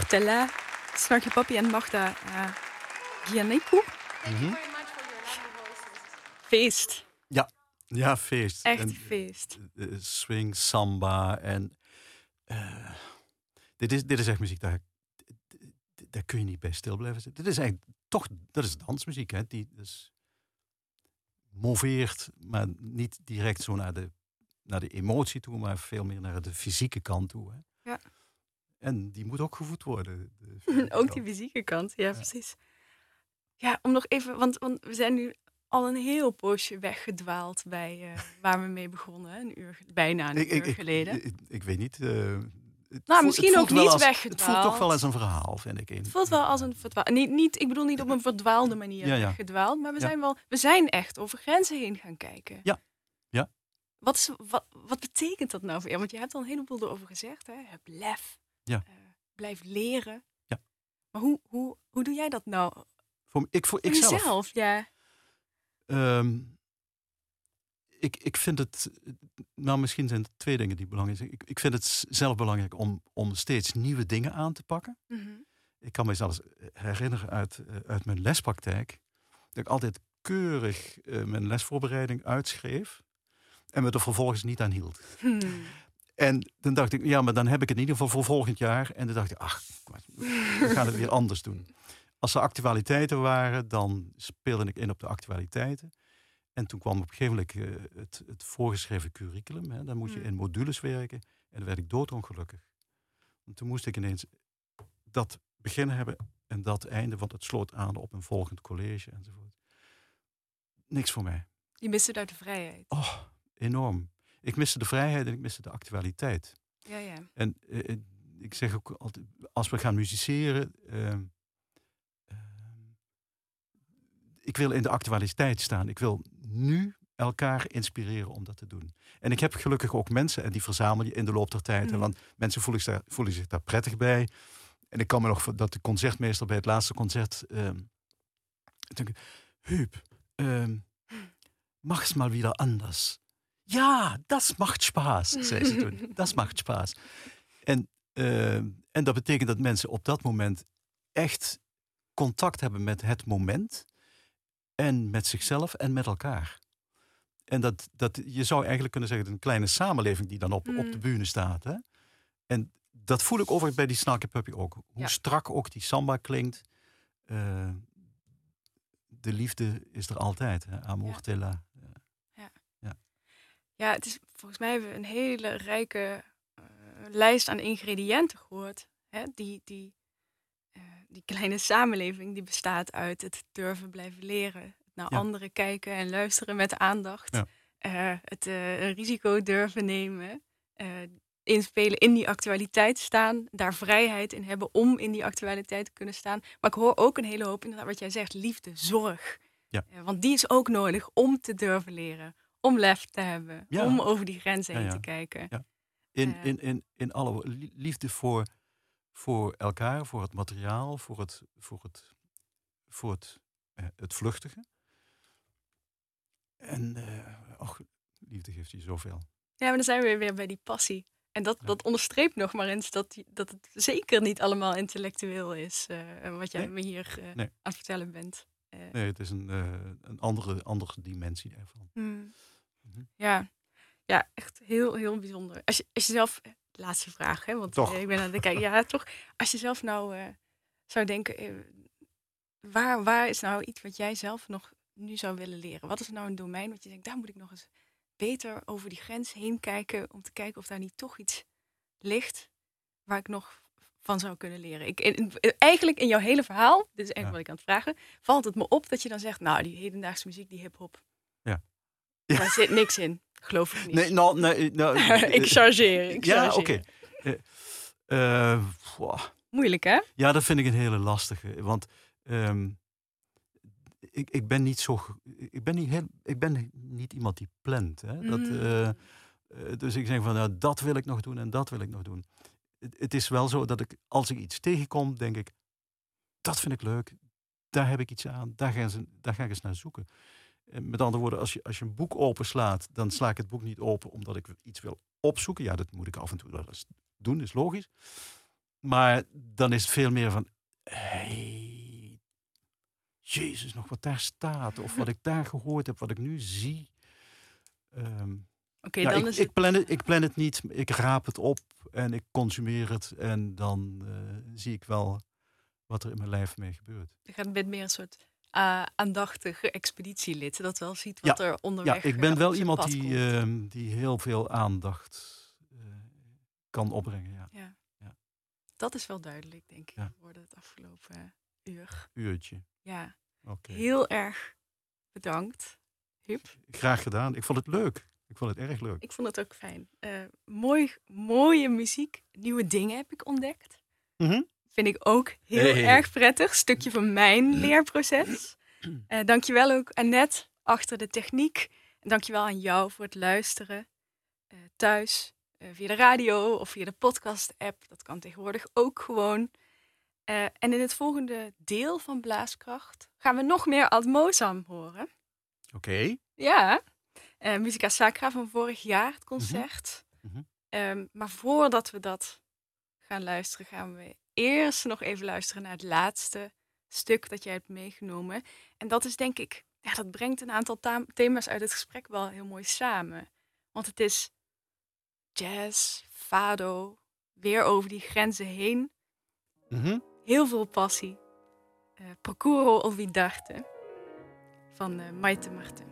Snarky Papi en Magda uh, Giannikou. Feest. Ja, ja feest. Echt En, feest. eh, swing, samba en... eh, dit, is, dit is echt muziek, daar, daar kun je niet bij stil blijven zitten. Dit is eigenlijk toch, dat is dansmuziek, hè. Die dus moveert, maar niet direct zo naar de, naar de emotie toe, maar veel meer naar de fysieke kant toe. Hè. Ja. En die moet ook gevoed worden. Ook die fysieke kant, ja, precies. Ja, om nog even, want, want we zijn nu al een heel poosje weggedwaald bij eh, waar we mee begonnen. Een uur, bijna een Ik, uur ik, geleden. ik, ik weet niet. eh, het Nou, voelt- misschien het ook niet als- Het voelt weggedwaald. toch wel als een verhaal, vind ik. Het voelt wel als een verdwaald. Niet, niet, ik bedoel niet op een verdwaalde manier Ja, ja. gedwaald, maar we Ja. zijn wel, we zijn echt over grenzen heen gaan kijken. Ja. Ja. Wat, is, wat, wat betekent dat nou voor jou? Want je hebt al een heleboel erover gezegd. Hè? Heb lef. Ja. Eh, blijf leren. Ja. Maar hoe, hoe, hoe doe jij dat nou? Voor, ik, voor Voor ikzelf. jezelf, ja. Ehm, ik, ik vind het, nou misschien zijn het twee dingen die belangrijk zijn. Ik, ik vind het zelf belangrijk om, om steeds nieuwe dingen aan te pakken. Mhm. Ik kan me zelfs herinneren uit, eh, uit mijn lespraktijk, dat ik altijd keurig eh, mijn lesvoorbereiding uitschreef en me er vervolgens niet aan hield. Hmm. En dan dacht ik, ja, maar dan heb ik het in ieder geval voor volgend jaar. En dan dacht ik, ach, we gaan het weer anders doen. Als er actualiteiten waren, dan speelde ik in op de actualiteiten. En toen kwam op een gegeven moment eh, het, het voorgeschreven curriculum. Hè. Dan moest je Mm. in modules werken. En dan werd ik doodongelukkig. Want toen moest ik ineens dat begin hebben en dat einde. Want het sloot aan op een volgend college enzovoort. Niks voor mij. Je mist het uit de vrijheid. Oh, enorm. Ik miste de vrijheid en ik miste de actualiteit. Ja, ja. En eh, eh, ik zeg ook altijd, als we gaan musiceren, ehm, ehm, ik wil in de actualiteit staan. Ik wil nu elkaar inspireren om dat te doen. En ik heb gelukkig ook mensen, en die verzamel je in de loop der tijd. Mhm. Want mensen voelen zich, daar, voelen zich daar prettig bij. En ik kan me nog dat de concertmeester bij het laatste concert... ehm denk Huub, ehm mach's mal wieder anders. Ja, das macht Spaß, zei ze toen. Das macht Spaß. En, eh, en dat betekent dat mensen op dat moment echt contact hebben met het moment en met zichzelf en met elkaar. En dat, dat, je zou eigenlijk kunnen zeggen, een kleine samenleving die dan op, op de Mm. bühne staat. Hè? En dat voel ik overigens bij die Snarky Puppy ook. Hoe Ja. strak ook die samba klinkt. Eh, de liefde is er altijd. Hè? Amor Ja. tela. Ja, het is, volgens mij hebben we een hele rijke eh, lijst aan ingrediënten gehoord. Hè? Die, die, eh, die kleine samenleving die bestaat uit het durven blijven leren. Naar Ja. anderen kijken en luisteren met aandacht. Ja. Eh, het risico durven nemen. inspelen in die actualiteit staan. Daar vrijheid in hebben om in die actualiteit te kunnen staan. Maar ik hoor ook een hele hoop, inderdaad, wat jij zegt, liefde, zorg. Ja. Want die is ook nodig om te durven leren. Om lef te hebben. Ja. Om over die grenzen heen te kijken. Ja. In, Eh. in, in, in alle liefde voor, voor elkaar, voor het materiaal, voor het, voor het, voor het, eh, het vluchtige. En eh, och, liefde geeft je zoveel. Ja, maar dan zijn we weer bij die passie. En dat, Ja. dat onderstreept nog maar eens dat, die- dat het zeker niet allemaal intellectueel is. eh, wat jij Nee. me hier eh, Nee. aan het vertellen bent. Nee, het is een, een andere, andere dimensie daarvan. hmm. Mhm. Ja. ja, echt heel, heel bijzonder. Als je, als je zelf, laatste vraag, hè, want Toch. eh, ik ben aan het kijken. Ja, toch. Als je zelf nou eh, zou denken, eh, waar, waar is nou iets wat jij zelf nog nu zou willen leren? Wat is nou een domein wat je denkt, daar moet ik nog eens beter over die grens heen kijken, om te kijken of daar niet toch iets ligt waar ik nog van zou kunnen leren. Ik, in- eigenlijk in jouw hele verhaal, dit is eigenlijk Ja. wat ik aan het vragen, valt het me op dat je dan zegt, nou, die hedendaagse muziek, die hip-hop, Ja. Daar zit niks in. Geloof ik niet. Nee, nou, nee, nou, ik eh, chargeer. Ik Ja, oké. Eh, eh, wow. Moeilijk, hè? Ja, dat vind ik een hele lastige. Want ehm, ik, ik ben niet zo. Ik ben niet, heel, ik ben niet iemand die plant. Hè? Dat, Mm. eh, dus ik zeg van nou, dat wil ik nog doen en dat wil ik nog doen. Het, het is wel zo dat ik, als ik iets tegenkom, denk ik, dat vind ik leuk. Daar heb ik iets aan. Daar ga, eens, daar ga ik eens naar zoeken. Eh, Met andere woorden, als je, als je een boek openslaat, dan sla ik het boek niet open omdat ik iets wil opzoeken. Ja, dat moet ik af en toe wel eens doen, is logisch. Maar dan is het veel meer van, hey, Jezus, nog wat daar staat. Of wat ik daar gehoord heb, wat ik nu zie. Ehm, Oké, dan ik, is ik, plan het, ik plan het niet, ik raap het op en ik consumeer het. En dan eh, zie ik wel wat er in mijn lijf mee gebeurt. Je gaat met meer een soort uh, aandachtige expeditielid, dat wel ziet wat er onderweg Ja, ik ben wel iemand die, ehm, die heel veel aandacht eh, kan opbrengen. Ja. Ja. Ja. dat is wel duidelijk, denk ik, Ja. geworden het afgelopen uur. Uurtje. Ja, Oké. heel erg bedankt. Huub, Graag gedaan. Ik vond het leuk. Ik vond het erg leuk. ik vond het ook fijn. Eh, mooi, mooie muziek, nieuwe dingen heb ik ontdekt. Mhm. Vind ik ook heel Hey. erg prettig. Stukje van mijn leerproces. Eh dankjewel ook Annette achter de techniek. En dankjewel aan jou voor het luisteren eh, thuis, eh, via de radio of via de podcast-app. Dat kan tegenwoordig ook gewoon. En in het volgende deel van Blaaskracht gaan we nog meer Ad Mozam horen. Oké. Ja, Musica Sacra van vorig jaar, het concert. Mhm. Ehm, maar voordat we dat gaan luisteren, gaan we eerst nog even luisteren naar het laatste stuk dat jij hebt meegenomen. En dat is denk ik, ja, dat brengt een aantal ta- thema's uit het gesprek wel heel mooi samen. Want het is jazz, fado, weer over die grenzen heen. Mhm. Heel veel passie. Eh Procuro Olvidarte van eh Maite Martin.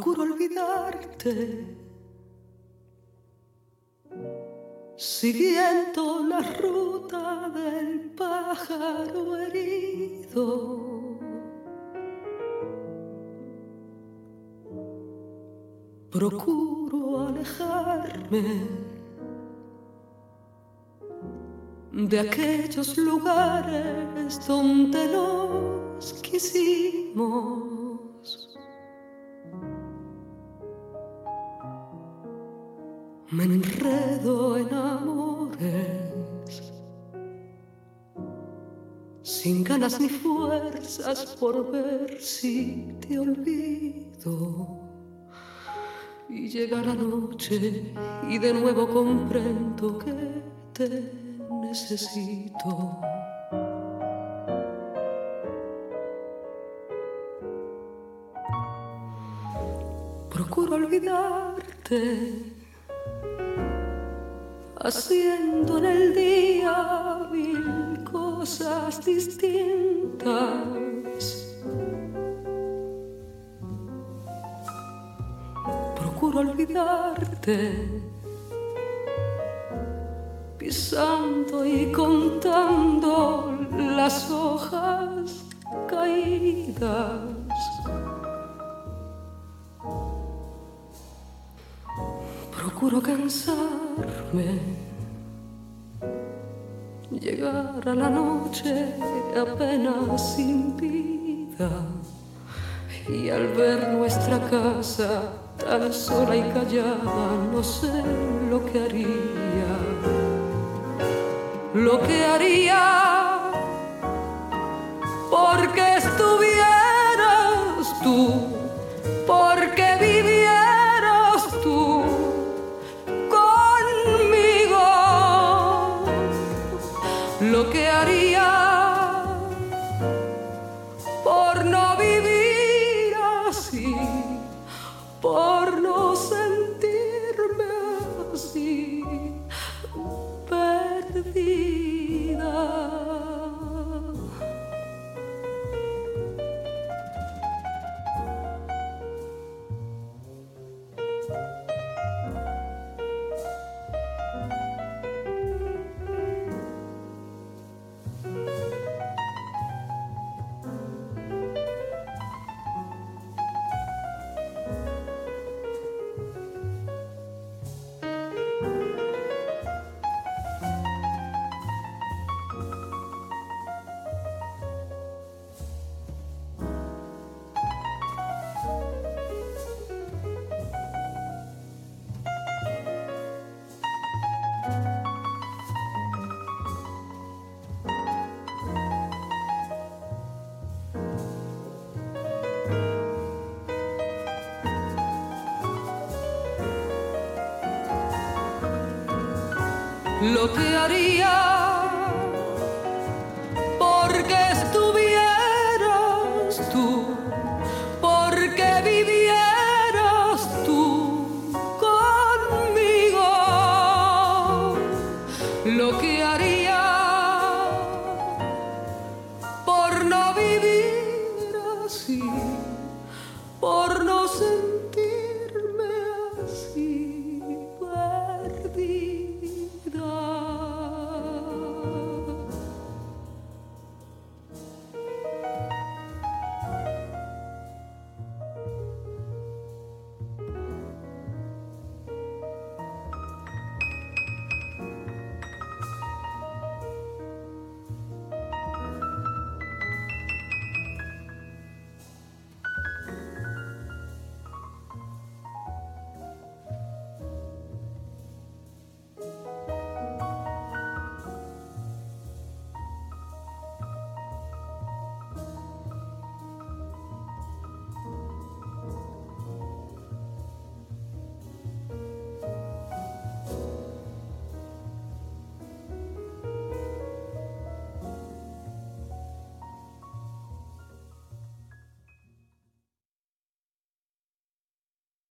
Procuro olvidarte, siguiendo la ruta del pájaro herido. Procuro alejarme de aquellos lugares donde nos quisimos. Me enredo en amores sin ganas ni fuerzas por ver si te olvido. Y llega la noche y de nuevo comprendo que te necesito. Procuro olvidarte haciendo en el día mil cosas distintas. Procuro olvidarte, pisando y contando las hojas caídas. Procuro cansarme, llegar a la noche apenas sin vida. Y al ver nuestra casa tan sola y callada no sé lo que haría, lo que haría porque Lo que haría